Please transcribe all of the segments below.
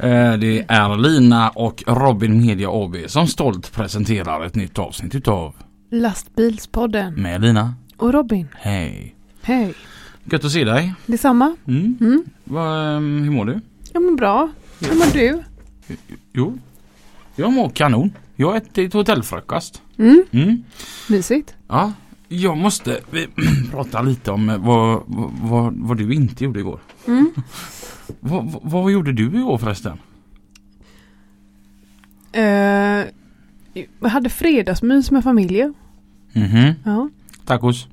Det är Lina och Robin Media AB som stolt presenterar ett nytt avsnitt utav Lastbilspodden med Lina. och Robin. Hej! Hej. Gött att se dig. Detsamma. Mm. Mm. Vad, ehm, hur mår du? Ja men bra. Hur mår du? Jo, jag mår kanon. Jag ätit hotellfrukost. Mm. Mm. Mysigt. Ja, jag måste prata lite om eh, vad, vad, vad du inte gjorde igår. Mm. Vad, vad, gjorde du igår förresten? Uh, jag hade fredagsmys med familjen. Mhm. Ja. Tacos?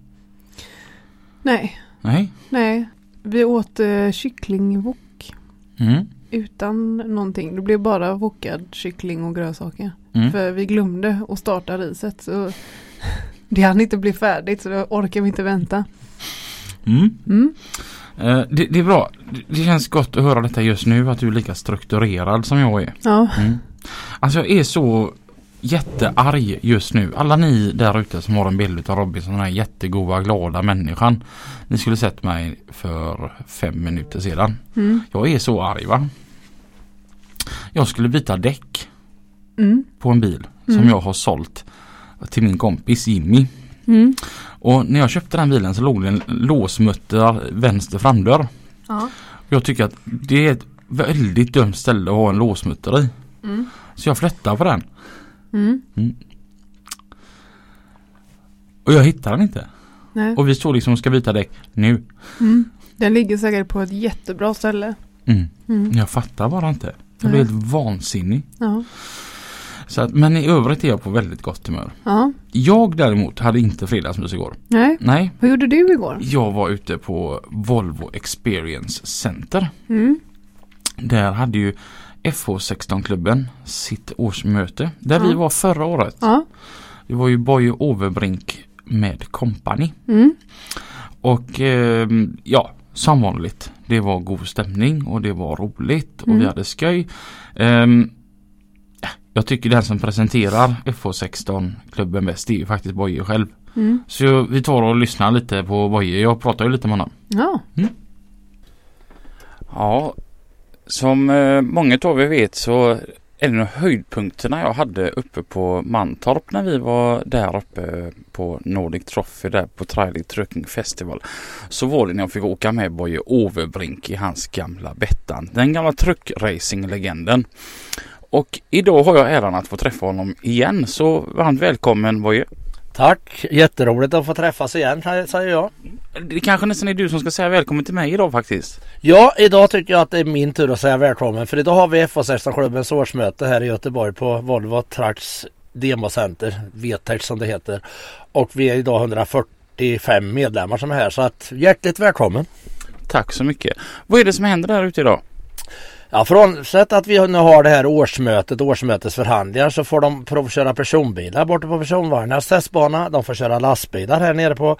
Nej, Nej? nej. Vi åt uh, kycklingwok Mm. utan någonting. Det blev bara wokad kyckling och grönsaker. Mm. För vi glömde att starta riset. Så det hann inte bli färdigt så då orkar vi inte vänta. Mm. Mm. Eh, det, det är bra. Det, känns gott att höra detta just nu att du är lika strukturerad som jag är. Ja. Mm. Alltså jag är så jättearg just nu. Alla ni där ute som har en bild av Robin som den här jättegoda glada människan. Ni skulle sett mig för fem minuter sedan. Mm. Jag är så arg va. Jag skulle byta däck Mm. på en bil som Mm. jag har sålt till min kompis Jimmy. Mm. Och när jag köpte den bilen så låg det en låsmutter vänster framdörr. Ja. Jag tycker att det är ett väldigt dumt ställe att ha en låsmutter i. Mm. Så jag flyttar på den. Mm. Och jag hittar den inte. Nej. Och vi står liksom och ska byta däck nu. Mm. Den ligger säkert på ett jättebra ställe. Mm. Mm. Jag fattar bara inte. Jag blir helt vansinnig. Ja. Så att, men i övrigt är jag på väldigt gott humör. ja. Jag däremot hade inte fredagsmys igår. Nej. Nej, Vad gjorde du igår? jag var ute på Volvo Experience Center. Mm. Där hade ju FH16-klubben sitt årsmöte. Där Ja. vi var förra året. Ja. Det var ju Boje Overbrink med kompani. Mm. Och ehm, ja, som vanligt. Det var god stämning och det var roligt och Mm. vi hade skoj. Ja, jag tycker den som presenterar FH16-klubben bäst det är ju faktiskt Boje själv. Mm. Så vi tar och lyssnar lite på Boje. Jag pratar ju lite med honom. Ja. Ja, som eh, många av er vet så är det nog höjdpunkterna jag hade uppe på Mantorp när vi var där uppe på Nordic Trophy där på Trailing Trucking Festival. Så var det när jag fick åka med Boje Overbrink i hans gamla Bettan. Den gamla truckracing-legenden. Och idag har jag äran att få träffa honom igen så varmt välkommen Boje. Tack! Jätteroligt att få träffas igen säger jag. Det kanske nästan är du som ska säga välkommen till mig idag faktiskt. Ja, idag tycker jag att det är min tur att säga välkommen för idag har vi FH16-klubbens årsmöte här i Göteborg på Volvo Trucks Democenter, VTEX som det heter. Och vi är idag 145 medlemmar som är här så att hjärtligt välkommen! Tack så mycket. Vad är det som händer där ute idag? Ja, frånsett att vi nu har det här årsmötet, årsmötesförhandlingar så får de provköra personbilar borta på personvagnars testbana. De får köra lastbilar här nere på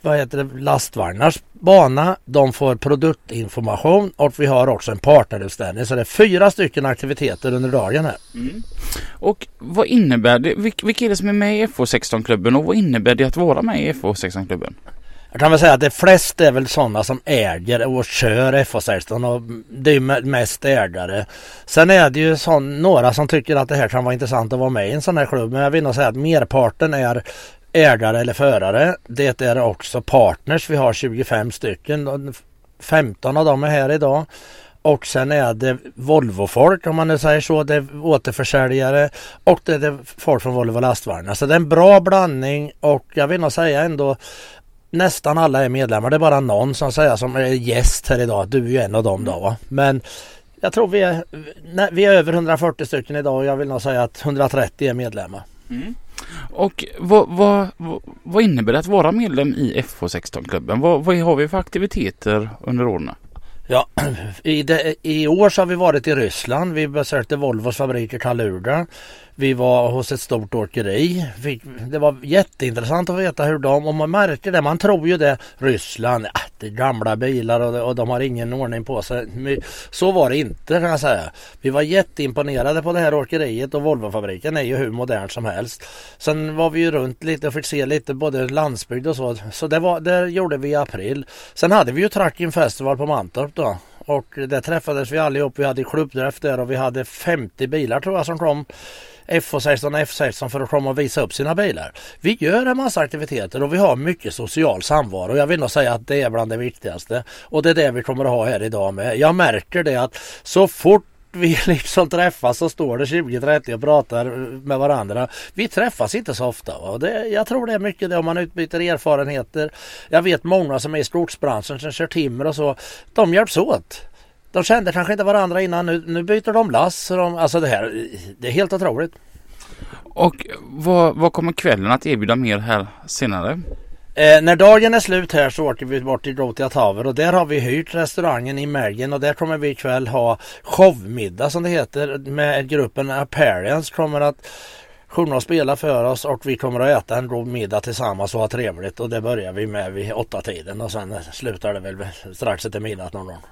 vad heter det, lastvagnars bana. De får produktinformation och vi har också en partnerutställning. Så det är fyra stycken aktiviteter under dagen här. Mm. Och vad innebär det? Vilka är det som är med i FH16-klubben och vad innebär det att vara med i FH16-klubben? Jag kan väl säga att de flesta är väl sådana som äger och kör FH16 och det är ju mest ägare. Sen är det ju sån, några som tycker att det här kan vara intressant att vara med i en sån här klubb. Men jag vill nog säga att merparten är ägare eller förare. Det är också partners. Vi har 25 stycken. 15 av dem är här idag. Och sen är det Volvo-folk om man nu säger så. Det är återförsäljare och det är folk från Volvo lastvagnar. Så det är en bra blandning och jag vill nog säga ändå nästan alla är medlemmar. Det är bara någon som säger som är gäst här idag. Du är ju en av dem då va. Men jag tror vi är, nej, vi är över 140 stycken idag och jag vill nog säga att 130 är medlemmar. Och vad, vad, vad, vad innebär det att vara medlem i FH16-klubben? Vad, vad har vi för aktiviteter under åren? Ja, i, det, i år så har vi varit i Ryssland. Vi besökte Volvos fabrik i Kaluga. Vi var hos ett stort åkeri. Det var jätteintressant att veta hur de, och man märker det, man tror ju det, Ryssland, ja, det är gamla bilar och, och de har ingen ordning på sig. Så var det inte kan jag säga. Vi var jätteimponerade på det här åkeriet och Volvofabriken är ju hur modern som helst. Sen var vi ju runt lite och fick se lite både landsbygd och så. Så det, var, det gjorde vi i april. Sen hade vi ju Trucking Festival på Mantorp då. Och där träffades vi allihop. Vi hade klubbträff där och vi hade 50 bilar tror jag som kom. F16 och F16 för att komma och visa upp sina bilar. Vi gör en massa aktiviteter och vi har mycket social samvaro. Jag vill nog säga att det är bland det viktigaste. Och det är det vi kommer att ha här idag med. Jag märker det att så fort vi liksom träffas så står det 20-30 och pratar med varandra. Vi träffas inte så ofta. Va? Det, jag tror det är mycket det om man utbyter erfarenheter. Jag vet många som är i skogsbranschen som kör timmer och så. De hjälps åt. De kände kanske inte varandra innan. Nu, nu byter de lass. De, alltså det här, det är helt otroligt. Och vad, vad kommer kvällen att erbjuda mer här senare? Eh, när dagen är slut här så åker vi bort till Gotia Tower och där har vi hyrt restaurangen i Mergen och där kommer vi ikväll ha showmiddag som det heter med gruppen Appearance kommer att sjunga och spela för oss och vi kommer att äta en god middag tillsammans och ha trevligt och det börjar vi med vid åtta tiden och sen slutar det väl strax efter midnatt någon gång.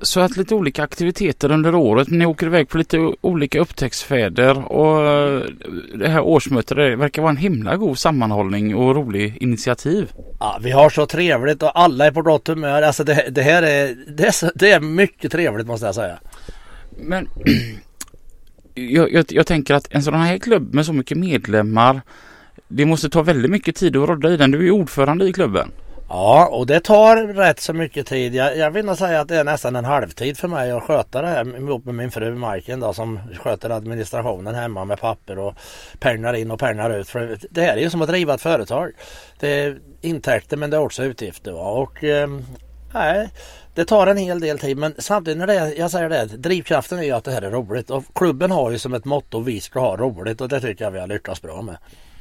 Så att lite olika aktiviteter under året. Ni åker iväg på lite olika upptäcktsfärder och eh, det här årsmötet det verkar vara en himla god sammanhållning och rolig initiativ. Ja, vi har så trevligt och alla är på gott humör. Alltså det, det här är det, är så, det är mycket trevligt måste jag säga. Men jag, jag, jag tänker att en sån här klubb med så mycket medlemmar det måste ta väldigt mycket tid att rodda i den. Du är ordförande i klubben. Ja, och det tar rätt så mycket tid. Jag, jag vill nog säga att det är nästan en halvtid för mig att sköta det här ihop med min fru Majken då som sköter administrationen hemma med papper och pengar in och pengar ut. För det här är ju som att driva ett företag. Det är intäkter men det är också utgifter. Va? Och eh, nej, det tar en hel del tid men samtidigt när det är, jag säger det, drivkraften är ju att det här är roligt och klubben har ju som ett motto vi ska ha roligt och det tycker jag vi har lyckats bra med.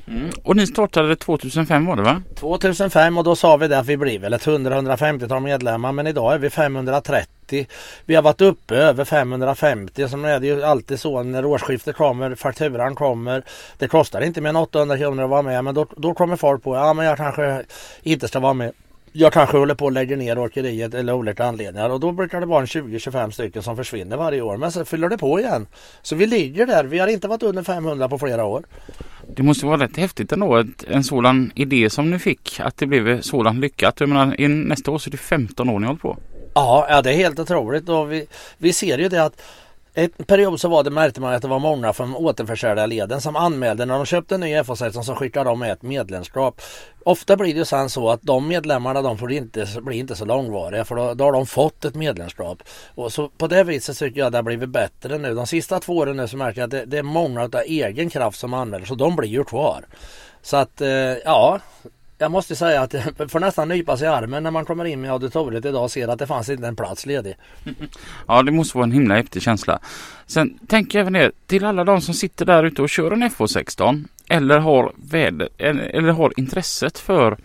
Mm. Och ni startade 2005 var det va? 2005 och då sa vi det att vi blir väl ett 100-150 tal medlemmar men idag är vi 530. Vi har varit uppe över 550 som är det ju alltid så när årsskiftet kommer, fakturan kommer. Det kostar inte mer än 800 kronor att vara med men då, då kommer folk på ja men jag kanske inte ska vara med jag kanske håller på att lägga ner åkeriet eller olika anledningar och då brukar det vara en 20-25 stycken som försvinner varje år. Men så fyller det på igen. Så vi ligger där. Vi har inte varit under 500 på flera år. Det måste vara rätt häftigt ändå. En sådan idé som ni fick. Att det blev sådant lyckat. Jag menar, nästa år så är det 15 år ni håller på. Ja, ja det är helt otroligt. Och vi, vi ser ju det att en period så var det märkte man att det var många från återförsäljarleden som anmälde när de köpte en ny FH16 så skickade dem med ett medlemskap. Ofta blir det sen så att de medlemmarna de får inte, blir inte så långvariga för då, då har de fått ett medlemskap. Och så på det viset tycker jag det har blivit bättre nu. De sista två åren nu så märker jag att det, det är många av egen kraft som anmäler så de blir ju kvar. Så att eh, ja, jag måste säga att det får nästan nypa sig i armen när man kommer in i auditoriet idag och ser att det fanns inte en plats ledig. Ja det måste vara en himla häftig känsla. Sen tänker jag även det till alla de som sitter där ute och kör en FH16 eller har, väder, eller, eller har intresset för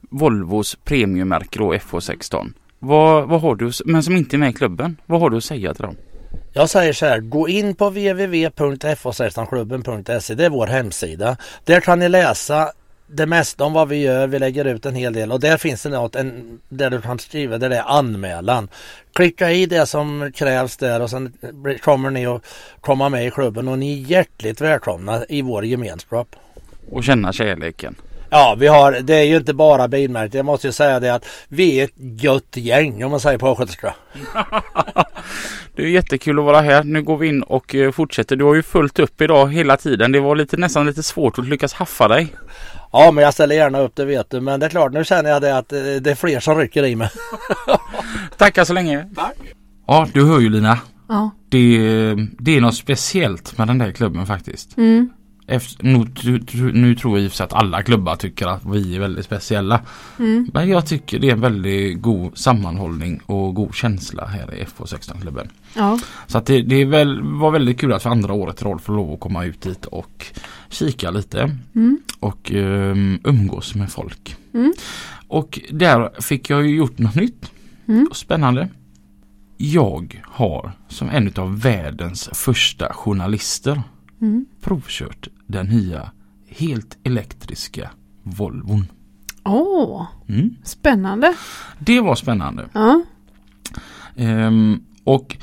Volvos premiummärke då FH16. Vad, vad har du, men som inte är med i klubben, vad har du att säga till dem? Jag säger så här, gå in på www.fh16klubben.se, det är vår hemsida. Där kan ni läsa det mesta om vad vi gör. Vi lägger ut en hel del och där finns det något en, där du kan skriva där det är anmälan. Klicka i det som krävs där och sen kommer ni att komma med i klubben och ni är hjärtligt välkomna i vår gemenskap. Och känna kärleken. Ja, vi har, det är ju inte bara bilmärket. Jag måste ju säga det att vi är ett gött gäng om man säger på östgötska. det är jättekul att vara här. Nu går vi in och eh, fortsätter. Du har ju fullt upp idag hela tiden. Det var lite, nästan lite svårt att lyckas haffa dig. Ja men jag ställer gärna upp det vet du. Men det är klart nu känner jag det att eh, det är fler som rycker i mig. Tackar så länge. Tack. Ja du hör ju Lina. Ja. Det, det är något speciellt med den där klubben faktiskt. Mm. Efter, nu, nu tror jag att alla klubbar tycker att vi är väldigt speciella. Mm. Men jag tycker det är en väldigt god sammanhållning och god känsla här i FH16-klubben. Ja. Så att det, det väl, var väldigt kul att för andra året i få lov att komma ut dit och kika lite Mm. och um, umgås med folk. Mm. Och där fick jag ju gjort något nytt Mm. och spännande. Jag har som en av världens första journalister Mm. provkört den nya helt elektriska Volvon. Åh, Mm. spännande. Det var spännande. Ja. Ehm, och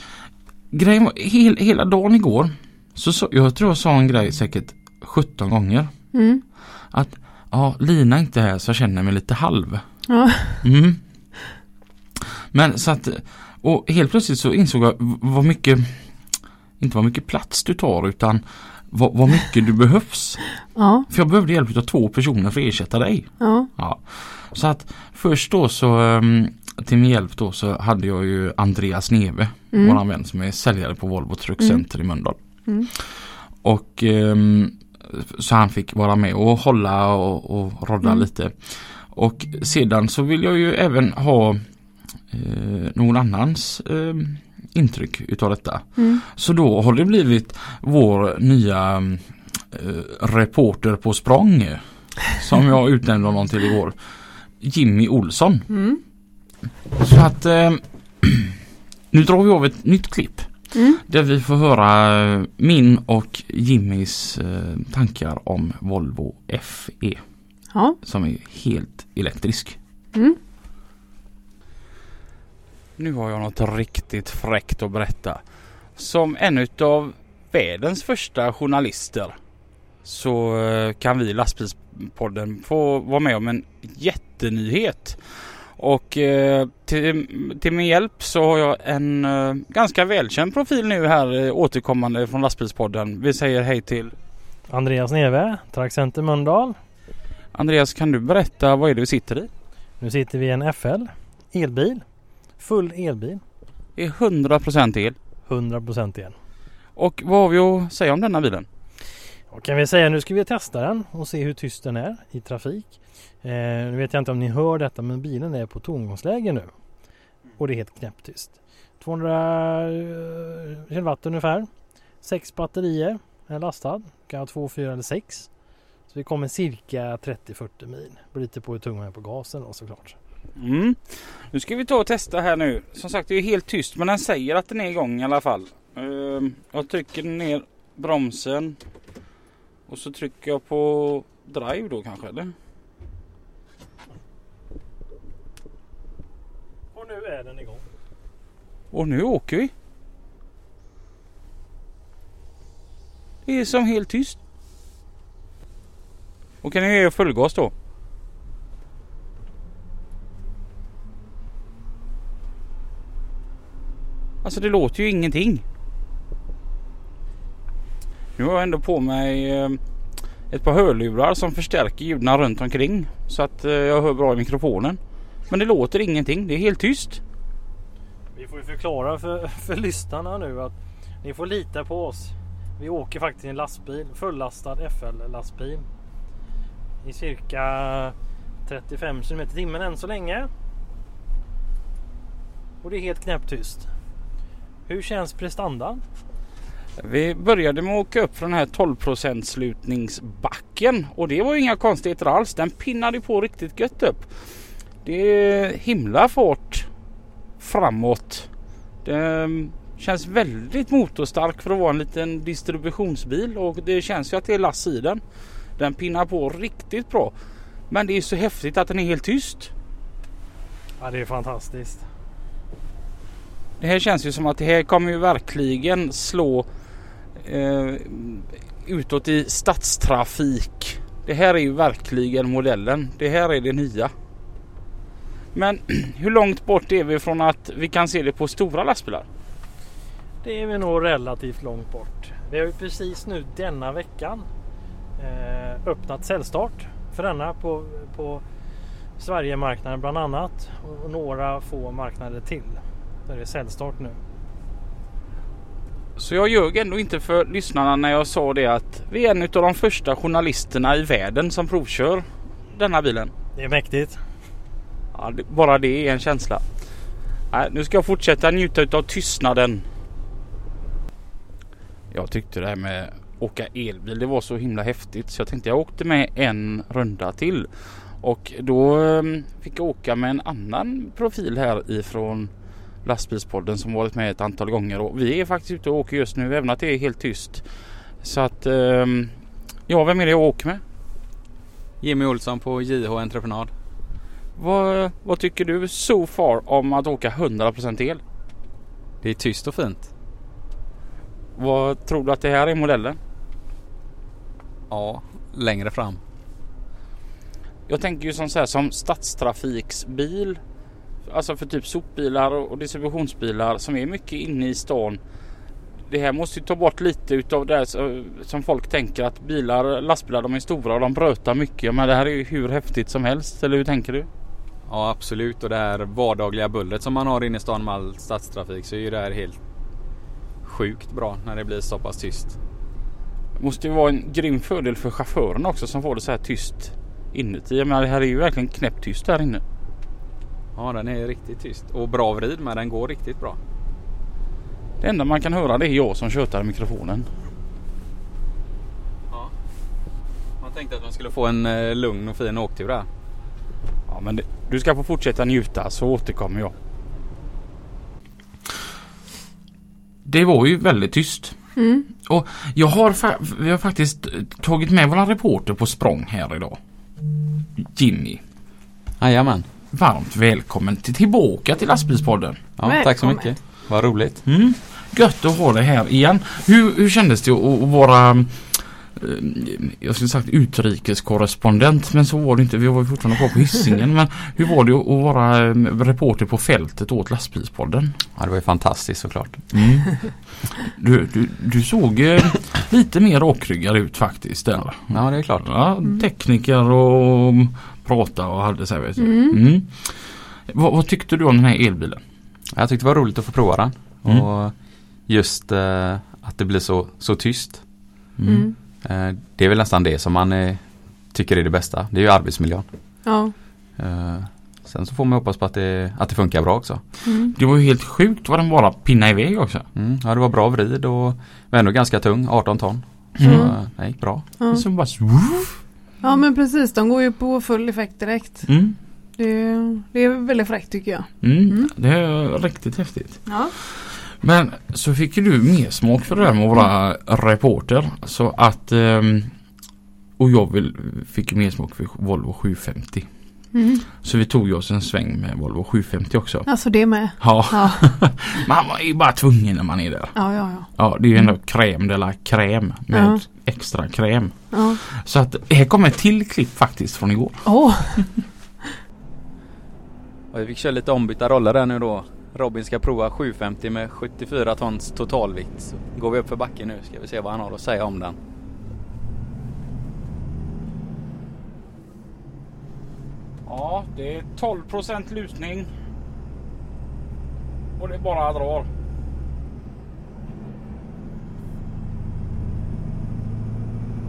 grejen var, hel, hela dagen igår så, så jag tror jag sa en grej säkert 17 gånger. Mm. Att ja, Lina är inte här så jag känner mig lite halv. Ja. Mm. Men så att och helt plötsligt så insåg jag vad mycket inte vad mycket plats du tar utan vad, vad mycket du behövs. Ja. För jag behövde hjälp av två personer för att ersätta dig. Ja. Ja. Så att först då så ehm, till min hjälp då så hade jag ju Andreas Neve, Mm. våran vän som är säljare på Volvo Truck Center i Mölndal. Mm. Och ehm, så han fick vara med och hålla och, och rodda Mm. lite. Och sedan så vill jag ju även ha eh, någon annans ehm, intryck utav detta. Mm. Så då har det blivit vår nya eh, reporter på språng som jag utnämnde honom till igår. Jimmy Olsson. Mm. Så att eh, nu drar vi av ett nytt klipp Mm. där vi får höra eh, min och Jimmys eh, tankar om Volvo FE Ja. som är helt elektrisk. Mm. Nu har jag något riktigt fräckt att berätta. Som en utav världens första journalister så eh, kan vi i Lastbilspodden få vara med om en jättenyhet. Och eh, till, till min hjälp så har jag en eh, ganska välkänd profil nu här eh, återkommande från Lastbilspodden. Vi säger hej till Andreas Neve, Trackcenter Mölndal. Andreas. Kan du berätta vad är det vi sitter i? Nu sitter vi i en FL, elbil, full elbil, Det är 100% el. 100% el. Och vad har vi att säga om denna bilen? Vad kan vi säga? Nu ska vi testa den och se hur tyst den är i trafik. Eh, nu vet jag inte om ni hör detta men bilen är på tomgångsläge nu. Och det är helt knäpptyst. 200 kilowatt ungefär. Sex batterier är lastad. Kan ha två, fyra eller sex. Så vi kommer cirka 30-40 mil. Beror lite på hur tung man är på gasen då såklart. Mm. Nu ska vi ta och testa här nu. Som sagt det är helt tyst men den säger att den är igång i alla fall. Ehm, jag trycker ner bromsen. Och så trycker jag på drive då kanske eller? Och nu är den igång. Och nu åker vi. Det är som helt tyst. Och kan jag ge fullgas då? Alltså det låter ju ingenting. Nu har jag ändå på mig eh, ett par hörlurar som förstärker ljuden runt omkring. Så att eh, jag hör bra i mikrofonen. Men det låter ingenting. Det är helt tyst. Vi får ju förklara för, för lyssnarna nu att ni får lita på oss. Vi åker faktiskt i en lastbil, fullastad FL-lastbil. I cirka 35 km i timmen än så länge. Och det är helt knäpptyst. Hur känns prestandan? Vi började med att åka upp från den här 12% slutningsbacken och det var ju inga konstigheter alls. Den pinnade på riktigt gött upp. Det är himla fart framåt. Det känns väldigt motorstark för att vara en liten distributionsbil och det känns ju att det är lass i den. Den pinnar på riktigt bra. Men det är så häftigt att den är helt tyst. Ja, det är fantastiskt. Det här känns ju som att det här kommer ju verkligen slå eh, utåt i stadstrafik. Det här är ju verkligen modellen. Det här är det nya. Men hur långt bort är vi från att vi kan se det på stora lastbilar? Det är vi nog relativt långt bort. Vi har ju precis nu denna veckan eh, öppnat säljstart för denna på, på Sverigemarknaden bland annat och några få marknader till. Där det är säljstart nu. Så jag ljög ändå inte för lyssnarna när jag sa det att vi är en av de första journalisterna i världen som provkör denna bilen. Det är mäktigt. Ja, bara det är en känsla. Nej, nu ska jag fortsätta njuta av tystnaden. Jag tyckte det här med åka elbil det var så himla häftigt så jag tänkte jag åkte med en runda till. Och då ehm, fick jag åka med en annan profil här ifrån lastbilspodden som varit med ett antal gånger och vi är faktiskt ute och åker just nu även att det är helt tyst. Så att ehm, ja, vem är det jag åker med? Jimmy Olsson på JH Entreprenad. Vad, vad tycker du so far om att åka 100% el? Det är tyst och fint. Vad tror du att det här är modellen? Ja, längre fram. Jag tänker ju som så här som stadstrafiksbil. Alltså för typ sopbilar och distributionsbilar som är mycket inne i stan. Det här måste ju ta bort lite utav det här som folk tänker att bilar, lastbilar de är stora och de brötar mycket. Men det här är ju hur häftigt som helst. Eller hur tänker du? Ja absolut och det här vardagliga bullret som man har inne i stan med all stadstrafik så är ju det här helt sjukt bra när det blir så pass tyst. Det måste ju vara en grym fördel för chauffören också som får det så här tyst inuti. Jag menar det här är ju verkligen knäpptyst där inne. Ja den är riktigt tyst och bra vrid med den går riktigt bra. Det enda man kan höra det är jag som tjötar i mikrofonen. Ja. Man tänkte att man skulle få en eh, lugn och fin åktur där. Ja men det, du ska få fortsätta njuta så återkommer jag. Det var ju väldigt tyst. Mm. Och jag har, fa- vi har faktiskt tagit med våra reporter på språng här idag. Jimmy, Jajamän. Varmt välkommen till, tillbaka till lastbilspodden. Ja, tack så mycket. Vad roligt. Mm. Gött att ha dig här igen. Hur, hur kändes det att, att vara eh, jag skulle sagt utrikeskorrespondent men så var det inte. Vi var fortfarande kvar på Hisingen. men hur var det att vara eh, reporter på fältet åt lastbilspodden? Ja, det var ju fantastiskt såklart. Mm. Du, du, du såg eh, lite mer rakryggad ut faktiskt där. Ja, det är klart. Ja, tekniker och prata och hade så här vet. Mm. Mm. Vad, vad tyckte du om den här elbilen? Jag tyckte det var roligt att få prova den. Mm. Och just eh, att det blir så, så tyst. Mm. Eh, det är väl nästan det som man eh, tycker är det bästa. Det är ju arbetsmiljön. Ja. Eh, sen så får man hoppas på att det, att det funkar bra också. Mm. Det var ju helt sjukt vad den bara pinna iväg också. Mm, ja, det var bra vrid och var ändå ganska tung, 18 ton. Så Mm. eh, det gick bra. Ja. Så bara, ja men precis, de går ju på full effekt direkt. mm. Det, det är väldigt fräckt tycker jag. Mm. Mm. Det är riktigt häftigt. Ja. Men så fick ju du mer smak för det där med att vara reporter. Så att ehm, och jag vill, fick mer smak för Volvo 750. Mm. Så vi tog ju oss en sväng med Volvo 750 också. Alltså det med. Ja, Ja, man är ju bara tvungen när man är där. ja, ja. ja. Ja, det är ju ändå kräm de la kräm med Ja. extra kräm. ja. Så att här kommer ett till klipp faktiskt från igår. Och vi fick köra lite ombytta roller där nu då. Robin ska prova 750 med 74 tons totalvikt. Så går vi upp för backen nu ska vi se vad han har att säga om den. Ja, det är 12% lutning Och det bara drar.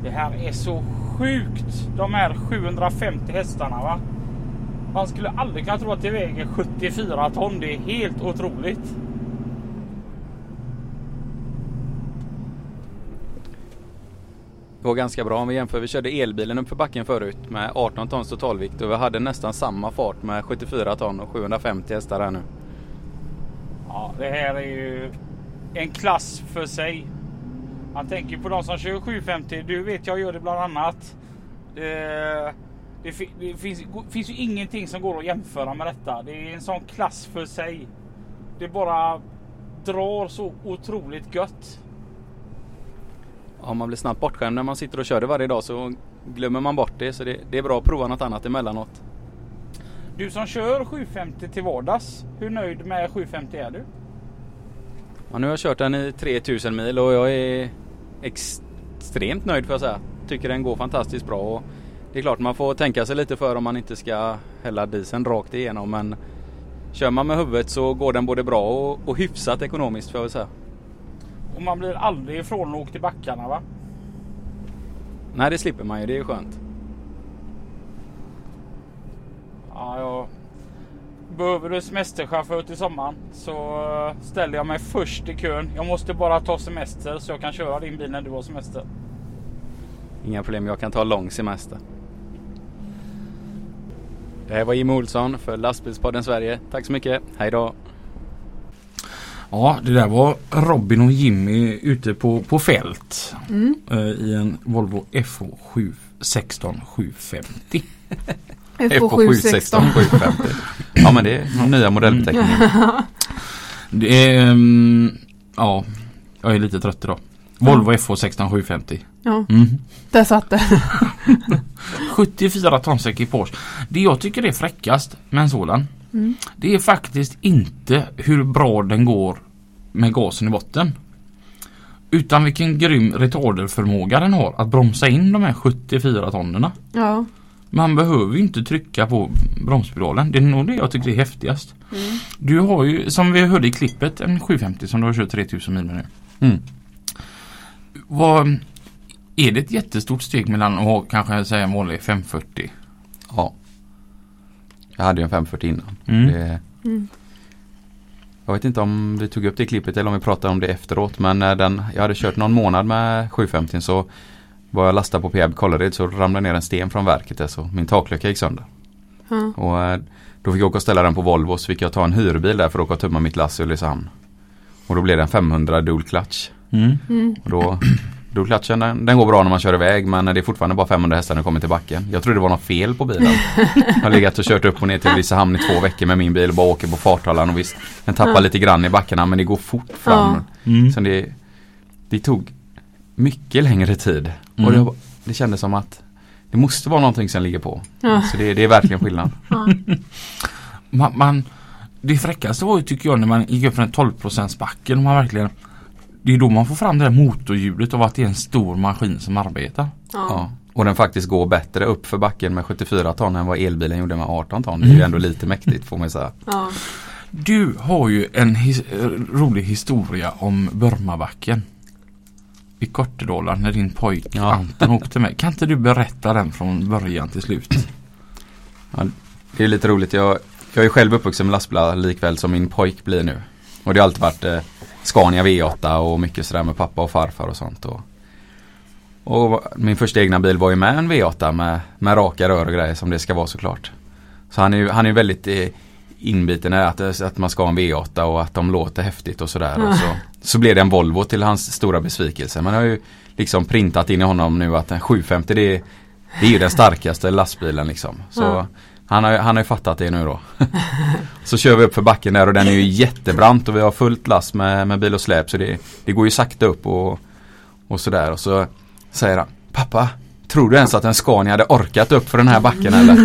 Det här är så sjukt. De här 750 hästarna va. Man skulle aldrig kunna tro att det väger 74 ton. Det är helt otroligt. Går ganska bra om vi jämför. Vi körde elbilen uppför backen förut med 18 tons totalvikt och vi hade nästan samma fart med 74 ton och 750 hästar här nu. Ja, det här är ju en klass för sig. Man tänker på de som kör 750. Du vet, jag gör det bland annat. Eh, det, det, det finns, finns ju ingenting som går att jämföra med detta. Det är en sån klass för sig. Det bara drar så otroligt gött. Ja, man blir snabbt bortskämd när man sitter och kör det varje dag så glömmer man bort det. Så det, det är bra att prova något annat emellanåt. Du som kör 750 till vardags. Hur nöjd med 750 är du? Ja, nu har jag kört den i 3000 mil och jag är extremt nöjd får jag säga. Tycker den går fantastiskt bra. Och det är klart man får tänka sig lite för om man inte ska hälla dieseln rakt igenom men kör man med huvudet så går den både bra och, och hyfsat ekonomiskt får jag väl säga. Och man blir aldrig ifrånåkt i backarna va? Nej det slipper man ju, det är skönt. Ja, jag... Behöver du semesterchaufför till sommaren så eh, ställer jag mig först i kön. Jag måste bara ta semester så jag kan köra din bil när du har semester. Inga problem, jag kan ta lång semester. Det här var Jimmy Olsson för Lastbilspodden Sverige. Tack så mycket, hej då! Ja, det där var Robin och Jimmy ute på, på fält Mm. eh, i en Volvo FH7 16 750. FH716. 750. Ja men det är nya modellbeteckningen. Det är, mm, ja, jag är lite trött idag. Volvo FH 16 750. Ja, Mm. där satt det. 74 tons ekipage. Det jag tycker är fräckast med en sådan. Mm. Det är faktiskt inte hur bra den går med gasen i botten. Utan vilken grym retarderförmåga den har att bromsa in de här 74 tonnerna. Ja. Man behöver ju inte trycka på bromspedalen. Det är nog det jag tycker är häftigast. Mm. Du har ju som vi hörde i klippet en 750 som du har kört 3000 mil med nu. Mm. Vad, är det ett jättestort steg mellan att ha kanske säga en vanlig 540? Ja. Jag hade ju en 540 innan. Mm. Det, Mm. jag vet inte om vi tog upp det i klippet eller om vi pratade om det efteråt. Men när den, jag hade kört någon månad med 750 så var jag lastad på Peab Kållered så ramlade ner en sten från verket där så min taklucka gick sönder. Ja. Och eh, då fick jag åka och ställa den på Volvo så fick jag ta en hyrbil där för att åka och tömma mitt lass i Ulricehamn. Och då blev det en 500 dual clutch. Mm. Mm. Och då, dual clutchen den, den går bra när man kör iväg men det är fortfarande bara 500 hästar när det kommer till backen. Jag trodde det var något fel på bilen. Jag har legat och kört upp och ner till Ulricehamn i två veckor med min bil och bara åker på farthållaren och visst den tappar Ja. lite grann i backarna men det går fort fram. Mm. Så det, det tog mycket längre tid. Mm. Och det, det kändes som att det måste vara någonting som ligger på. Ja. Så det, det är verkligen skillnad. Ja. Man, man, det fräckaste var ju tycker jag när man gick upp för en 12% backen och man verkligen Det är då man får fram det där motorljudet av att det är en stor maskin som arbetar. Ja. Ja. Och den faktiskt går bättre upp för backen med 74 ton än vad elbilen gjorde med 18 ton. Det är ju ändå lite mäktigt får man ju säga. Ja. Du har ju en his rolig historia om Burmabacken. I Kortedala när din pojk Ja. Anton åkte med. Kan inte du berätta den från början till slut? Det är lite roligt. Jag, jag är själv uppvuxen med lastbilar likväl som min pojk blir nu. Och det har alltid varit eh, Scania V8 och mycket sådär med pappa och farfar och sånt. Och, och min första egna bil var ju med en V8 med, med raka rör och grejer som det ska vara såklart. Så han är ju han är väldigt eh, inbiten i att, att man ska ha en V8 och att de låter häftigt och sådär. Och så, så blev det en Volvo till hans stora besvikelse. Men jag har ju liksom printat in i honom nu att en 750 det är, det är ju den starkaste lastbilen liksom. Så Ja. Han, har, han har ju fattat det nu då. så kör vi upp för backen där och den är ju jättebrant och vi har fullt last med, med bil och släp så det, det går ju sakta upp och, och sådär. Och så säger han Pappa, tror du ens att en Scania hade orkat upp för den här backen eller?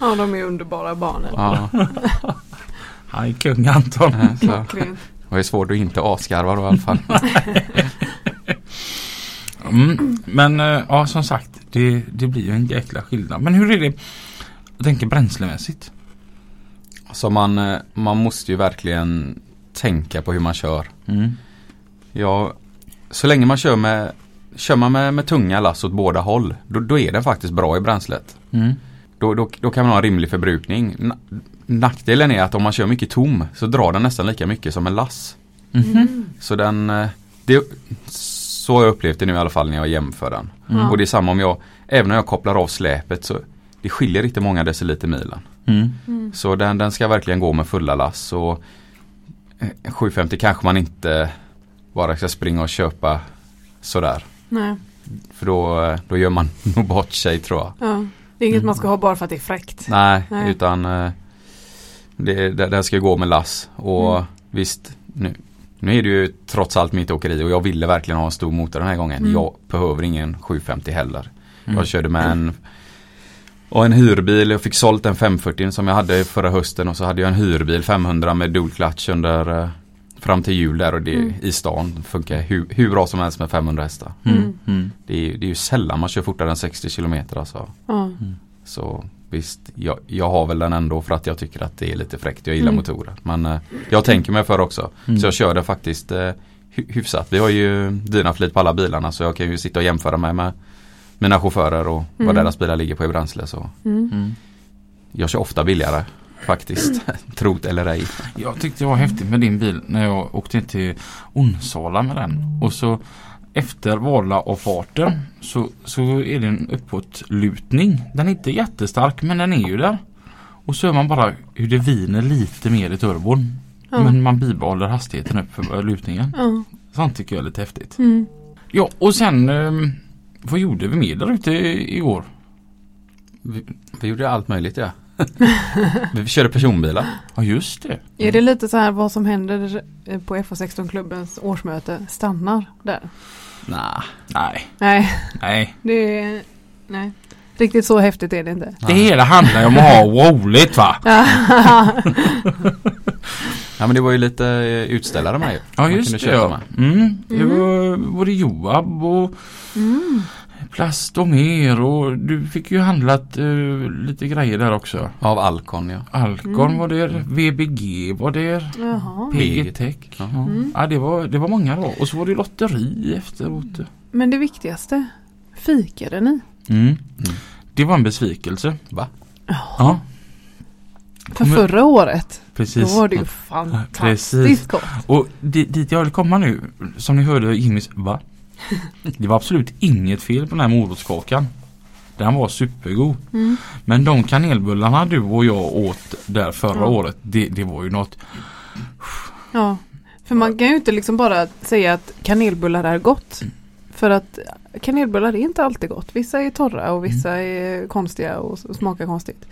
ja, de är underbara barnen. Ja, Han är kung Anton. så Klockrent. det ju svårt att inte asgarva då i alla fall. Mm, men eh, ja som sagt det, det blir ju en jäkla skillnad. Men hur är det? Jag tänker bränslemässigt. Så man, eh, man måste ju verkligen tänka på hur man kör. Mm. Ja, så länge man kör med Kör man med, med tunga lass åt båda håll då, då är den faktiskt bra i bränslet. Mm. Då, då, då kan man ha en rimlig förbrukning. Na- Nackdelen är att om man kör mycket tom så drar den nästan lika mycket som en lass. Mhm. Så den eh, det, Så har jag upplevt det nu i alla fall när jag jämför den. Ja. Och det är samma om jag Även när jag kopplar av släpet så Det skiljer inte många deciliter milen. Mm. Mm. Så den, den ska verkligen gå med fulla lass och eh, 750 kanske man inte bara ska springa och köpa sådär. Nej. För då, eh, då gör man nog bort sig tror jag. Ja. Det är inget man ska ha bara för att det är fräckt. Nej, Nej. utan eh, det, det, den ska gå med lass. Och Mm. visst, nu, nu är det ju trots allt mitt åkeri och jag ville verkligen ha en stor motor den här gången. Mm. Jag behöver ingen 750 heller. Mm. Jag körde med en och en hyrbil, jag fick sålt en 540 som jag hade förra hösten och så hade jag en hyrbil 500 med dual clutch under eh, fram till jul där och det Mm. i stan. Det funkar hur, hur bra som helst med 500 hästar. Mm. Mm. Mm. Det är, ju- det är ju sällan man kör fortare än 60 km alltså. Ja. Så visst jag, jag har väl den ändå för att jag tycker att det är lite fräckt. Jag gillar Mm. motorer. Men eh, jag tänker mig för också. Mm. Så jag kör det faktiskt eh, hy- hyfsat. Vi har ju dynaflit på alla bilarna så jag kan ju sitta och jämföra mig med mina chaufförer och Mm. vad deras bilar ligger på i bränsle. Så Mm. Mm. jag kör ofta billigare faktiskt. Trot eller ej. Jag tyckte det var häftigt med din bil när jag åkte till Onsala med den. Och så efter Vallaavfarten så, så är det en uppåtlutning. Den är inte jättestark men den är ju där. Och så hör man bara hur det viner lite mer i turbon. Ja. Men man bibehåller hastigheten upp för lutningen. Ja. Sånt tycker jag är lite häftigt. Mm. Ja och sen ehm, vad gjorde vi mer där ute i- igår? Vi, vi gjorde allt möjligt ja. vi körde personbilar. Ja just det. Är det lite så här vad som händer på FH16-klubbens årsmöte stannar där? Nah. Nej, Nej, nej. det är, nej. Riktigt så häftigt är det inte. Det hela handlar ju om att ha roligt va? Ja men det var ju lite eh, utställare med ju. Ja just det ja. med. Mm, det Mm. var både Joab och Mm. Plast och mer och du fick ju handlat eh, lite grejer där också. Av Alcon ja. Alcon Mm. var där, VBG var där, Jaha. PG Tech. Ja. Mm. Ja det var, det var många då och så var det lotteri efteråt. Men det viktigaste, fikade ni? Mm. Det var en besvikelse. Va? Ja, För Kommer- förra året, då precis. var det ju fantastiskt precis. gott. Och di- dit jag vill komma nu, som ni hörde Jimmys va? Det var absolut inget fel på den här morotskakan. Den var supergod. Mm. Men de kanelbullarna du och jag åt där förra Ja. året, det, det var ju något. Ja, för man kan ju inte liksom bara säga att kanelbullar är gott. För att kanelbullar är inte alltid gott. Vissa är torra och vissa är konstiga och smakar konstigt.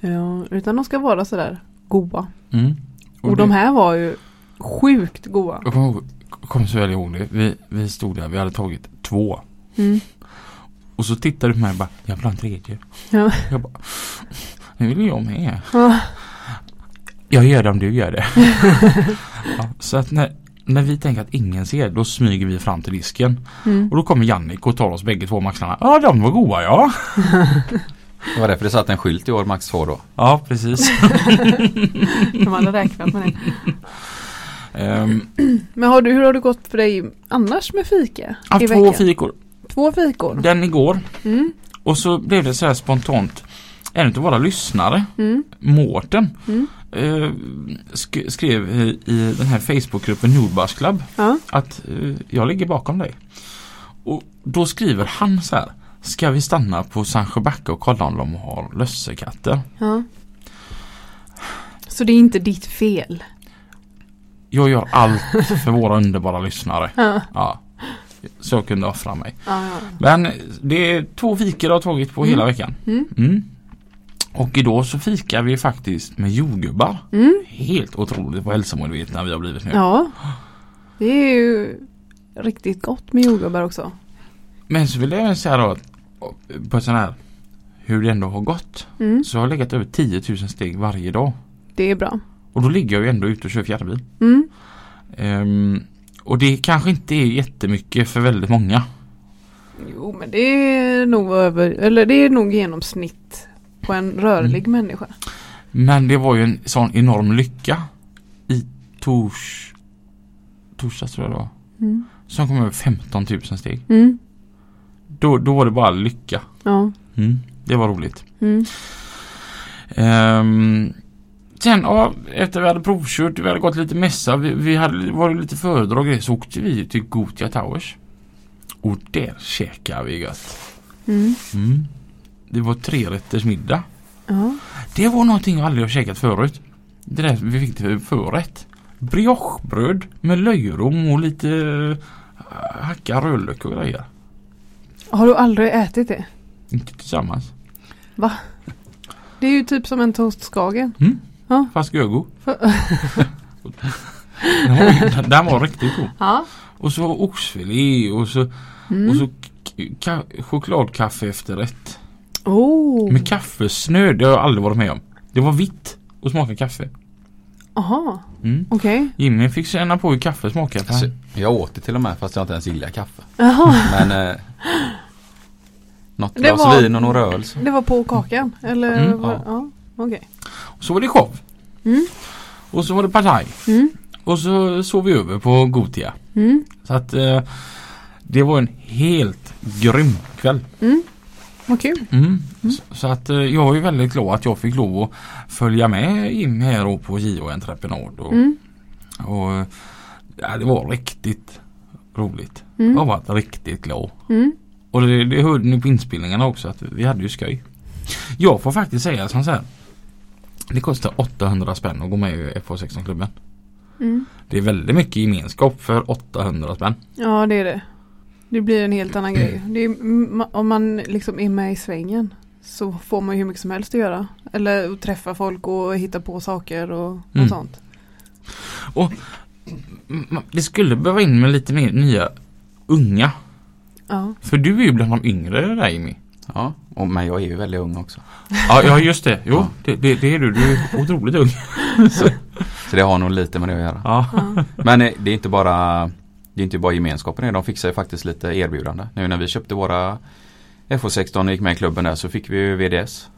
Ja, utan de ska vara sådär goda. Mm. Och, de här var ju sjukt goda. Kommer, så väl ihåg det. Vi, vi stod där, vi hade tagit två. Mm. Och så tittade du på mig och bara, jag vill ha en tredje. Ja. Jag bara, nu vill jag med. Ja. Jag gör det om du gör det. ja, så att när, när vi tänker att ingen ser, då smyger vi fram till disken. Mm. Och då kommer Jannik och tar oss bägge två om axlarna. Ja, de var goda ja. Det var därför det satt en skylt i år max 2 då. Ja, precis. De hade räknat med det. Ehm, Men har du, hur har det gått för dig annars med fika? haft två veckan? fikor. Två fikor? Den igår. Mm. Och så blev det så här spontant. En av våra lyssnare, Mm. Mårten, Mm. eh, sk- skrev i, i den här Facebookgruppen Nordbars Club Ja. att eh, jag ligger bakom dig. Och då skriver han så här. Ska vi stanna på Sandsjöbacka och kolla om de har lössekatter? ja. Så det är inte ditt fel? Jag gör allt för våra underbara lyssnare. Ja. Ja. Så jag kunde offra mig. Ja, ja. Men det är två fikor jag har tagit på Mm. hela veckan. Mm. Mm. Och idag så fikar vi faktiskt med jordgubbar. Mm. Helt otroligt vad hälsomedvetna vi har blivit nu. Ja. Det är ju riktigt gott med jordgubbar också. Men så vill jag även säga då att på sån här hur det ändå har gått. Mm. Så jag har legat över 10 000 steg varje dag. Det är bra. Och då ligger jag ju ändå ute och kör fjärrbil. Mm. Ehm, och det kanske inte är jättemycket för väldigt många. Jo men det är nog över, eller det är nog genomsnitt på en rörlig människa. Men det var ju en sån enorm lycka i tors... torsdags tror jag det var. Mm. Som kom över 15 000 steg. Mm. Då, då var det bara lycka. Ja. Mm, det var roligt. Mm. Sen ja, efter vi hade provkört, vi hade gått lite mässa, vi, vi hade varit lite föredrag så åkte vi till Gotia Towers. Och där käkade vi gött. Mm. Mm. Det var tre rätters middag. Ja. Det var någonting jag aldrig har käkat förut. Det där vi fick till förrätt. Briochebröd med löjrom och lite uh, hackad rödlök och grejer. Har du aldrig ätit det? Inte tillsammans. Det är ju typ som en toastskagen. Fast För- Den var, den var riktigt god. Ja. Och så oxfilé och så, Mm. och så chokladkaffe efterrätt. Oh. Med kaffesnö, det har jag aldrig varit med om. Det var vitt och smakade kaffe. Aha. Mm. Okej. Jimmy fick känna på hur kaffe smakar. Alltså, jag åt det till och med fast jag inte ens gillar kaffe. Jaha. Men eh, Något glas var- vin och några öl. Så. Det var på kakan? Eller? Mm, var, ja. ja. Okej. Så var det show. Mm. Och så var det partaj. Mm. Och så sov vi över på Gotia. Mm. Så att eh, det var en helt grym kväll. Mm. Vad kul. Mm. Så, så att eh, jag är väldigt glad att jag fick lov att följa med Jim här och på JO Entreprenad. Och, Mm. och eh, ja, det var riktigt roligt. Mm. Jag var riktigt glad. Mm. Och det, det hörde ni på inspelningarna också att vi hade ju skoj. Jag får faktiskt säga som så här. Det kostar 800 spänn att gå med i FH16-klubben. Mm. Det är väldigt mycket gemenskap för 800 spänn. Ja det är det. Det blir en helt annan grej. Är, om man liksom är med i svängen så får man ju hur mycket som helst att göra. Eller träffa folk och hitta på saker och, och Mm. sånt. Mm, Det skulle behöva in med lite mer nya unga. Ja. För du är ju bland de yngre där Jimmy. Ja, och, men jag är ju väldigt ung också. Ja, ja just det. Jo, Ja. det, det, det är du. Du är otroligt ung. Så det har nog lite med det att göra. Ja. Men eh, det är inte bara Det är inte bara gemenskapen det. De fixar ju faktiskt lite erbjudande. Nu när vi köpte våra FH16 och gick med i klubben där så fick vi ju VDS.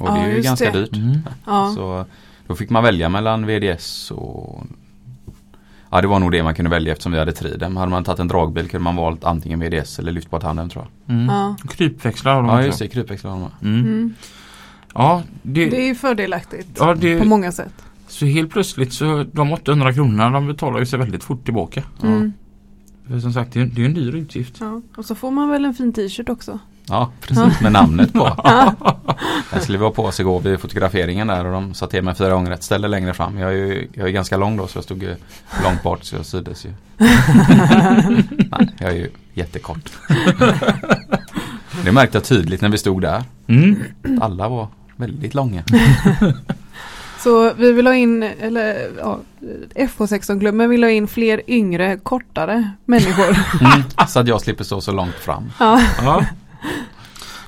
Och Ja, det är ju ganska det. dyrt. Mm. Ja. Så då fick man välja mellan VDS och Ja det var nog det man kunde välja eftersom vi hade Tridem. Hade man tagit en dragbil kunde man valt antingen VDS eller lyftbart tandem tror jag. Mm. Ja. Krypväxlar har de Ja just det, krypväxlar har de. Mm. Mm. Ja, det, Det är ju fördelaktigt ja det, på många sätt. så helt plötsligt så de 800 kronorna de betalar ju sig väldigt fort tillbaka. Mm. För som sagt det är, det är en dyr utgift. Ja. Och så får man väl en fin t-shirt också. Ja precis med namnet på. Den skulle vi ha på oss igår vid fotograferingen där och de sa till mig fyra gånger ett ställe längre fram. Jag är ju jag är ganska lång då så jag stod ju långt bort så jag syddes ju. Nej, jag är ju jättekort. Det märkte jag tydligt när vi stod där. Mm. Alla var väldigt långa. Så vi vill ha in, eller ja, FH16-klubben vill ha in fler yngre, kortare människor. Mm. Så att jag slipper stå så långt fram. ja. Ja.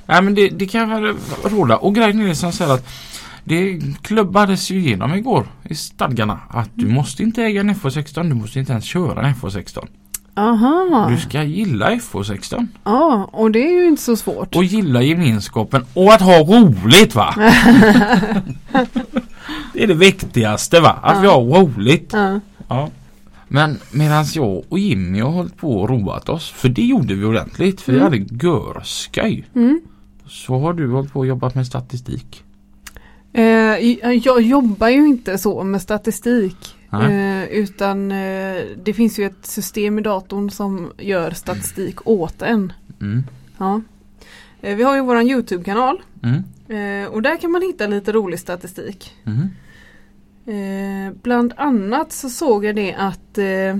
Nej men det, det kan väl råda. Och grejen är som här att det klubbades ju igenom igår i stadgarna att du måste inte äga en FH16. Du måste inte ens köra en FH16. Aha. Du ska gilla FH16 Ja, och det är ju inte så svårt. och gilla gemenskapen och att ha roligt va. det är det viktigaste va. Att vi har roligt. Ja. Ja. Men medan jag och Jimmy har hållit på och roat oss, för det gjorde vi ordentligt, för vi Mm. hade görskoj. Mm. Så har du hållit på och jobbat med statistik. Eh, jag jobbar ju inte så med statistik. Eh, utan eh, det finns ju ett system i datorn som gör statistik åt en. Mm. Ja. Eh, vi har ju våran Youtube-kanal. Mm. Eh, och där kan man hitta lite rolig statistik. Mm. Eh, bland annat så såg jag det att eh, eh,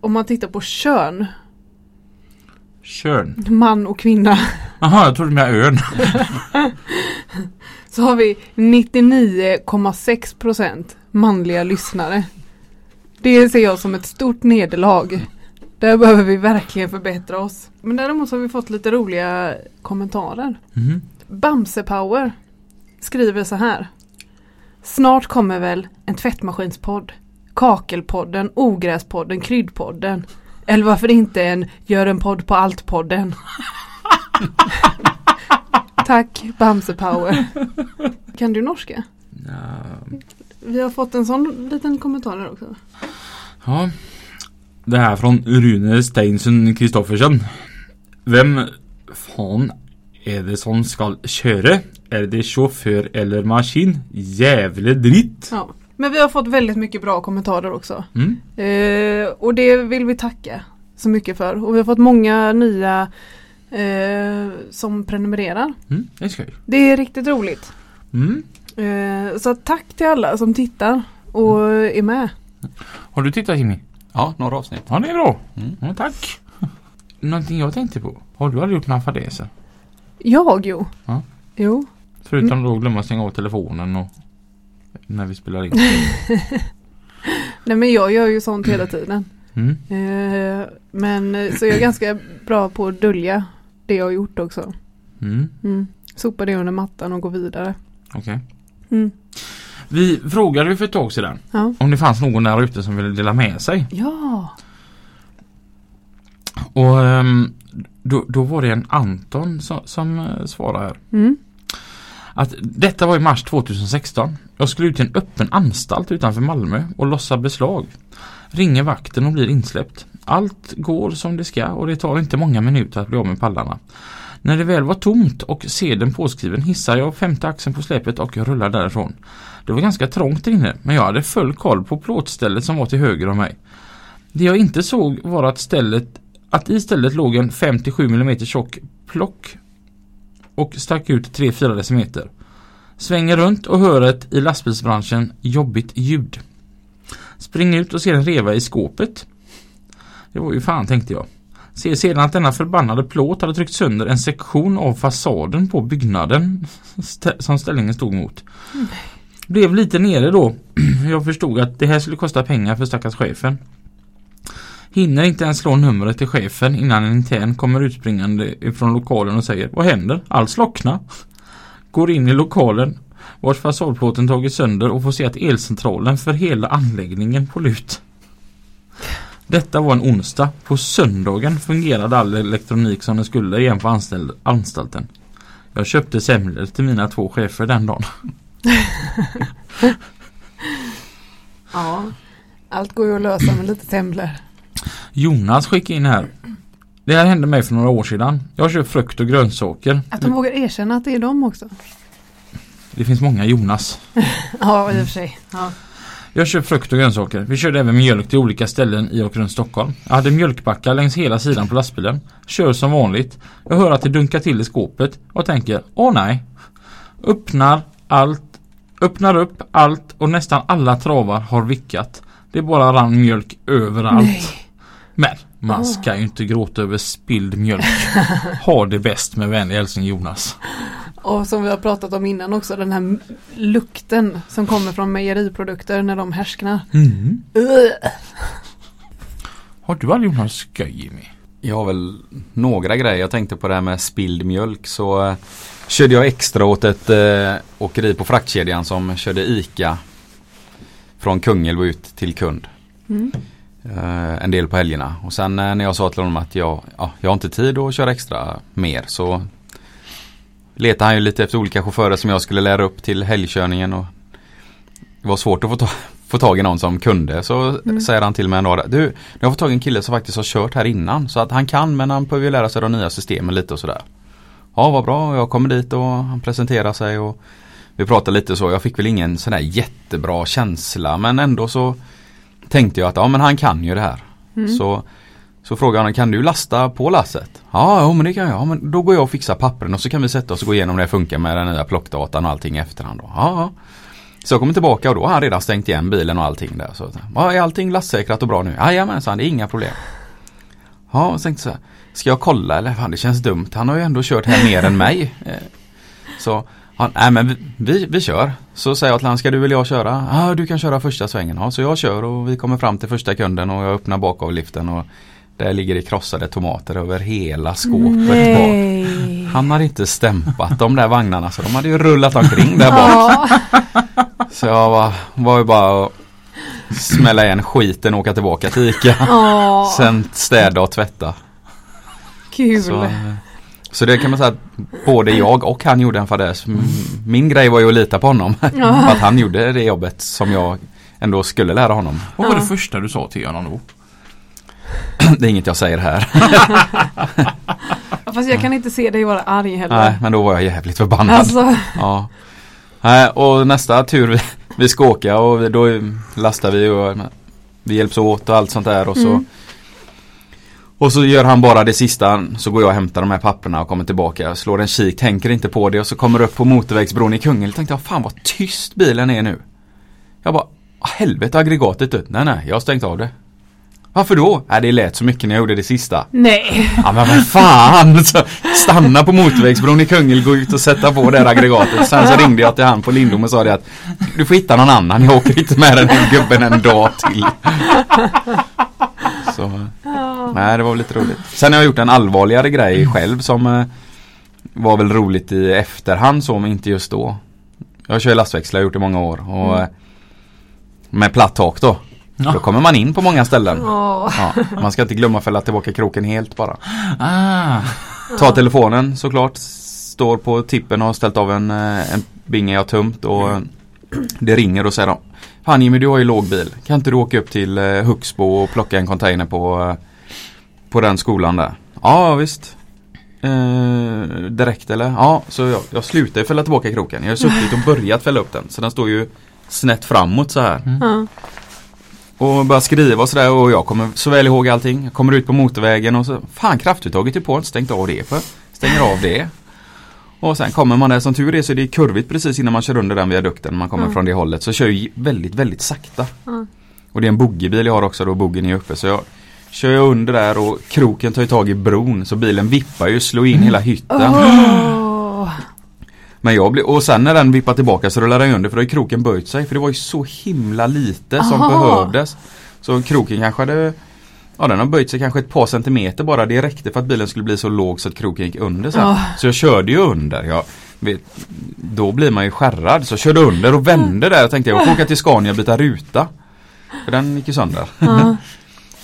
om man tittar på kön, Kön. man och kvinna, Jaha, jag trodde med ön. så har vi 99,6 procent manliga lyssnare. Det ser jag som ett stort nederlag. Där behöver vi verkligen förbättra oss. Men däremot så har vi fått lite roliga kommentarer. Mm. Bamse Power skriver så här. Snart kommer väl en tvättmaskinspodd. Kakelpodden, Ogräspodden, Kryddpodden. Eller varför inte en Gör en podd på allt-podden. Tack Bamse Power. Kan du norska? Ja. Vi har fått en sån liten kommentar här också. ja. Det här från Rune Steinsen Kristoffersen. Vem fan är det som ska köra? Är det chaufför eller maskin? Jävla dritt. Ja. Men vi har fått väldigt mycket bra kommentarer också. Mm. Eh, och det vill vi tacka så mycket för. Och vi har fått många nya eh, som prenumererar. Mm. Det ska vi. Det är riktigt roligt. Mm. Eh, så tack till alla som tittar och är med. Har du tittat Jimmy? Ja, några avsnitt. Ja det är bra. Mm. Ja, tack. Någonting jag tänkte på. Har du aldrig gjort några fadäser? Jag jo. Ja. Jo. Förutom då att glömma stänga av telefonen och när vi spelar in. Nej men jag gör ju sånt hela tiden. Mm. Eh, men så jag är ganska bra på att dölja det jag har gjort också. Mm. Mm. Sopa det under mattan och gå vidare. Okej. Mm. Vi frågade ju för ett tag sedan Ja. om det fanns någon där ute som ville dela med sig. Ja. Och ehm, då, då var det en Anton som, som eh, svarade här. Mm. Att detta var i mars 2016. Jag skulle ut till en öppen anstalt utanför Malmö och lossa beslag. Ringer vakten och blir insläppt. Allt går som det ska och det tar inte många minuter att bli av med pallarna. När det väl var tomt och sedeln påskriven hissar jag femte axeln på släpet och rullar därifrån. Det var ganska trångt där inne men jag hade full koll på plåtstället som var till höger om mig. Det jag inte såg var att stället att i stället låg en 5-7 mm tjock plock och stack ut 3-4 decimeter. Svänger runt och hör ett i lastbilsbranschen jobbigt ljud. Springer ut och ser en reva i skåpet. Det var ju fan tänkte jag. Ser sedan att denna förbannade plåt hade tryckt sönder en sektion av fasaden på byggnaden som ställningen stod mot. Blev lite nere då. Jag förstod att det här skulle kosta pengar för stackars chefen. Hinner inte ens slå numret till chefen innan en intern kommer utspringande ifrån lokalen och säger Vad händer? Allt slocknar. Går in i lokalen vars fasadplåten tagit sönder och får se att elcentralen för hela anläggningen på lut. Detta var en onsdag. På söndagen fungerade all elektronik som den skulle igen på anställ- anstalten. Jag köpte semlor till mina två chefer den dagen. Ja. Allt går ju att lösa med lite semlor. Jonas skickade in här. Det här hände mig för några år sedan. Jag kör frukt och grönsaker. Att de vågar erkänna att det är dem också. Det finns många Jonas. Ja, i och för sig. Ja. Jag kör frukt och grönsaker. Vi körde även mjölk till olika ställen i och runt Stockholm. Jag hade mjölkbackar längs hela sidan på lastbilen. Kör som vanligt. Jag hör att det dunkar till i skåpet och tänker Åh nej. Öppnar allt. Öppnar upp allt och nästan alla travar har vickat. Det bara rann mjölk överallt. Nej. Men man ska ju inte gråta över spilld mjölk. ha det bäst med vänlig hälsning Jonas. Och som vi har pratat om innan också den här lukten som kommer från mejeriprodukter när de härsknar. Mm. Har du aldrig gjort någon skoj Jimmy? Jag har väl några grejer. Jag tänkte på det här med spilld mjölk så eh, körde jag extra åt ett eh, åkeri på fraktkedjan som körde ICA från Kungälv ut till kund. Mm. Eh, en del på helgerna. Och sen eh, när jag sa till honom att jag, ja, jag har inte tid att köra extra mer så letade han ju lite efter olika chaufförer som jag skulle lära upp till helgkörningen. Och det var svårt att få, ta, få tag i någon som kunde. Så säger han till mig en dag. Du, jag har fått tag i en kille som faktiskt har kört här innan. Så att han kan men han behöver ju lära sig de nya systemen lite och sådär. Ja vad bra, jag kommer dit och han presenterar sig och vi pratar lite så. Jag fick väl ingen sån där jättebra känsla men ändå så tänkte jag att ja men han kan ju det här. Så, så frågade han kan du lasta på lasset? Ja, jo, men det kan jag. Ja, men då går jag och fixar pappren och så kan vi sätta oss och gå igenom det funkar med den nya plockdatan och allting i efterhand. Då. Ja. Så jag kommer tillbaka och då har han redan stängt igen bilen och allting där. Så, ja, är allting lastsäkrat och bra nu? Jajamensan, det är inga problem. Ja, och tänkte så här, ska jag kolla eller? Fan, det känns dumt. Han har ju ändå kört här mer än mig. Eh, Så, ja, nej men vi, vi, kör. Så säger jag till honom, ska du eller jag köra? Ja, du kan köra första svängen. Ja, så jag kör och vi kommer fram till första kunden och jag öppnar bakavliften och där ligger det krossade tomater över hela skåpet bak. Nej. Han hade inte stämpat de där vagnarna så de hade ju rullat omkring där bak. Så jag var, var ju bara att smälla igen skiten och åka tillbaka till ICA. Sen städa och tvätta. Kul. Så, eh, så det kan man säga att både jag och han gjorde en fadäs. Min grej var ju att lita på honom. För att han gjorde det jobbet som jag ändå skulle lära honom. Vad var Ja. det första du sa till honom då? Det är inget jag säger här. Fast jag kan inte se dig vara arg heller. Nej, men då var jag jävligt förbannad. Alltså, Ja. Och nästa tur vi, ska åka och då lastar vi och vi hjälps åt och allt sånt där och så Mm. Och så gör han bara det sista Så går jag och hämtar de här papperna och kommer tillbaka Slår en kik, tänker inte på det och så kommer upp på motorvägsbron i Kungälv tänkte jag fan vad tyst bilen är nu Jag bara Helvete aggregatet ut Nej nej, jag har stängt av det Varför då? Nej det lät så mycket när jag gjorde det sista nej. Ja men vad fan! Så stanna på motorvägsbron i Kungälv, gå ut och sätta på det här aggregatet. Sen så ringde jag till han på Lindom och sa det att du får hitta någon annan, jag åker inte med den här gubben en dag till. Så, nej det var väl lite roligt. Sen har jag gjort en allvarligare grej själv som eh, var väl roligt i efterhand så men inte just då. Jag kör lastväxlar, jag har gjort det i många år. Och, eh, med platt tak då. Ja. Då kommer man in på många ställen. Åh. Ja, man ska inte glömma fälla tillbaka kroken helt bara. Ah. Ta telefonen såklart. Står på tippen och har ställt av en, eh, en binge jag tömt och eh, det ringer och säger de Fan Jimmy du har ju låg bil. Kan inte du åka upp till Huxbo och plocka en container på, på den skolan där? Ja visst. Eh, direkt eller? Ja, så jag, jag slutar fälla tillbaka kroken. Jag har suttit och börjat fälla upp den. Så den står ju snett framåt så här. Ja. Och börjar skriva och sådär och jag kommer så väl ihåg allting. Jag kommer ut på motorvägen och så Fan kraftuttaget är på, stängt av det för. Stänger av det. Och sen kommer man där, som tur är så är det kurvigt precis innan man kör under den viadukten. Man kommer Mm. från det hållet. Så kör jag väldigt, väldigt sakta. Och det är en boogiebil jag har också då, boggen är uppe. Så jag kör jag under där och kroken tar ju tag i bron. Så bilen vippar ju, slår in hela hytten. Men jag blir, och sen när den vippar tillbaka så rullar den under för då har kroken böjt sig. För det var ju så himla lite som Aha. behövdes. Så kroken kanske hade Ja den har böjt sig kanske ett par centimeter bara. Det räckte för att bilen skulle bli så låg så att kroken gick under sen. Ja. Så jag körde ju under. Jag vet, då blir man ju skärrad. Så jag körde under och vände där och tänkte jag får åka till Scania och byta ruta. För den gick ju sönder. Ja.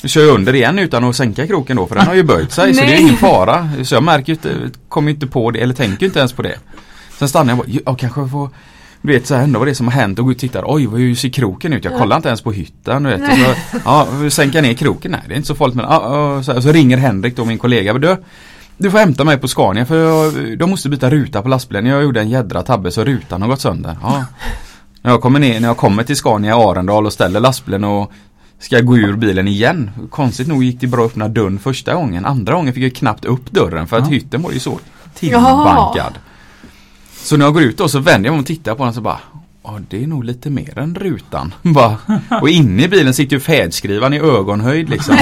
Nu kör jag under igen utan att sänka kroken då för den har ju böjt sig så det är ingen fara. Så jag märker ju inte, kommer ju inte på det eller tänker ju inte ens på det. Sen stannar jag och bara, jag kanske får du vet så här, ändå vad det är som har hänt och går och tittar. Oj, hur ser kroken ut? Jag kollar inte ens på hytten. Vet. Och Så, ja, sänka ner kroken. Nej, det är inte så farligt. Men, ja, ja, så, här, så ringer Henrik då, min kollega. Du, du får hämta mig på Scania för jag, de måste byta ruta på lastbilen. Jag gjorde en jädra tabbe så rutan har gått sönder. Ja. När jag kommer ner, när jag kommer till Scania i Arendal och ställer lastbilen och ska gå ur bilen igen. Konstigt nog gick det bra att öppna dörren första gången. Andra gången fick jag knappt upp dörren för att Ja. hytten var ju så tillbankad. Så när jag går ut då så vänder jag mig och tittar på den så bara Ja det är nog lite mer än rutan. Bara, och inne i bilen sitter ju färdskrivaren i ögonhöjd liksom.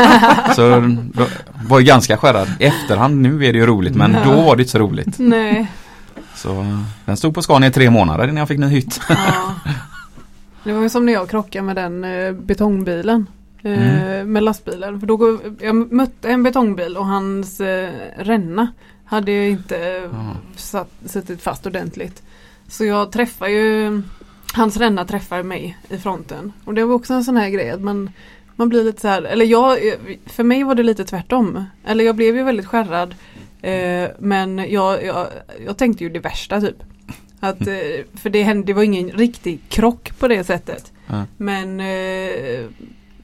så då var ju ganska skärrad. I efterhand nu är det ju roligt men då var det inte så roligt. Nej. Så den stod på Scania i tre månader innan jag fick ny hytt. Ja. Det var ju som när jag krockade med den eh, betongbilen. Eh, Mm. Med lastbilen. För då går, jag mötte en betongbil och hans eh, ränna hade ju inte satt, suttit fast ordentligt. Så jag träffar ju Hans ränna träffar mig i fronten. Och det var också en sån här grej att man, man blir lite så här, eller jag, för mig var det lite tvärtom. Eller jag blev ju väldigt skärrad. Eh, men jag, jag, jag tänkte ju det värsta typ. Att, eh, för det, hände, det var ingen riktig krock på det sättet. Ja. Men eh,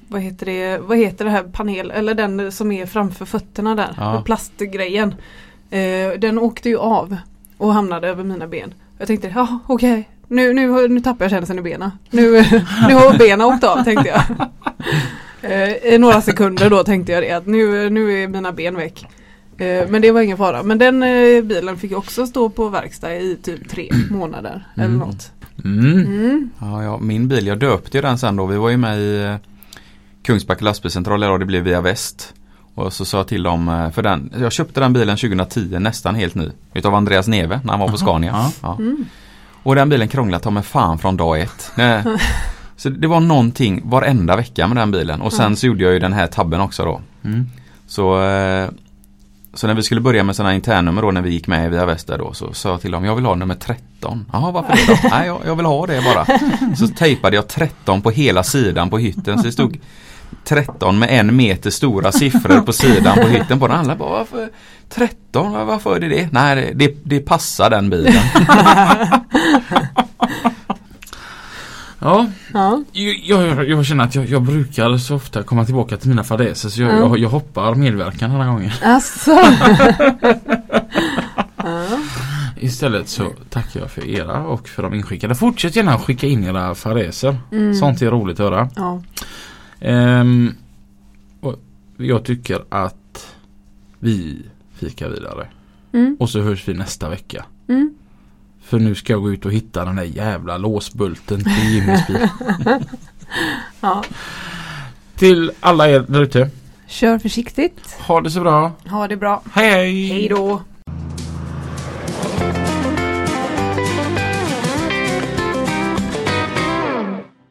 vad heter det, vad heter det här panel, eller den som är framför fötterna där, Ja. plastgrejen. Eh, den åkte ju av och hamnade över mina ben. Jag tänkte, ja okej, nu, nu, nu tappar jag känseln i benen. Nu, nu har benen åkt av tänkte jag. Eh, I några sekunder då tänkte jag det, att nu, nu är mina ben väck. Eh, men det var ingen fara. Men den eh, bilen fick ju också stå på verkstad i typ tre månader eller Mm. något. Mm. Mm. Ja, ja, min bil, jag döpte ju den sen då. Vi var ju med i eh, Kungsbacka lastbilscentral och det blev via väst. Och så sa jag till dem, för den, jag köpte den bilen 2010 nästan helt ny. Utav Andreas Neve när han var på Scania. ja. Ja. Mm. Och den bilen krånglade ta mig fan från dag ett. Så det var någonting varenda vecka med den bilen. Och sen så gjorde jag ju den här tabben också då. Mm. Så, så när vi skulle börja med sådana internnummer då när vi gick med via Väster då så sa jag till dem jag vill ha nummer 13. Jaha varför det då? Nej jag, jag vill ha det bara. Så tejpade jag 13 på hela sidan på hytten så det stod 13 med en meter stora siffror på sidan på hytten på den. Alla bara varför 13? Var- Varför är det det? Nej det, det passar den bilen. Ja, Ja. jag, jag, jag känner att jag, jag brukar så ofta komma tillbaka till mina fadäser så jag, Mm. jag, hoppar medverkan här gången. Alltså. Istället så tackar jag för era och för de inskickade. Fortsätt gärna att skicka in era fadäser. Mm. Sånt är roligt att höra. Ja. Och jag tycker att vi fikar vidare. Mm. Och så hörs vi nästa vecka. Mm. För nu ska jag gå ut och hitta den där jävla låsbulten till Jimmys bil. ja. till alla er där ute. Kör försiktigt. Ha det så bra. Ha det bra. Hej hej! Hej då.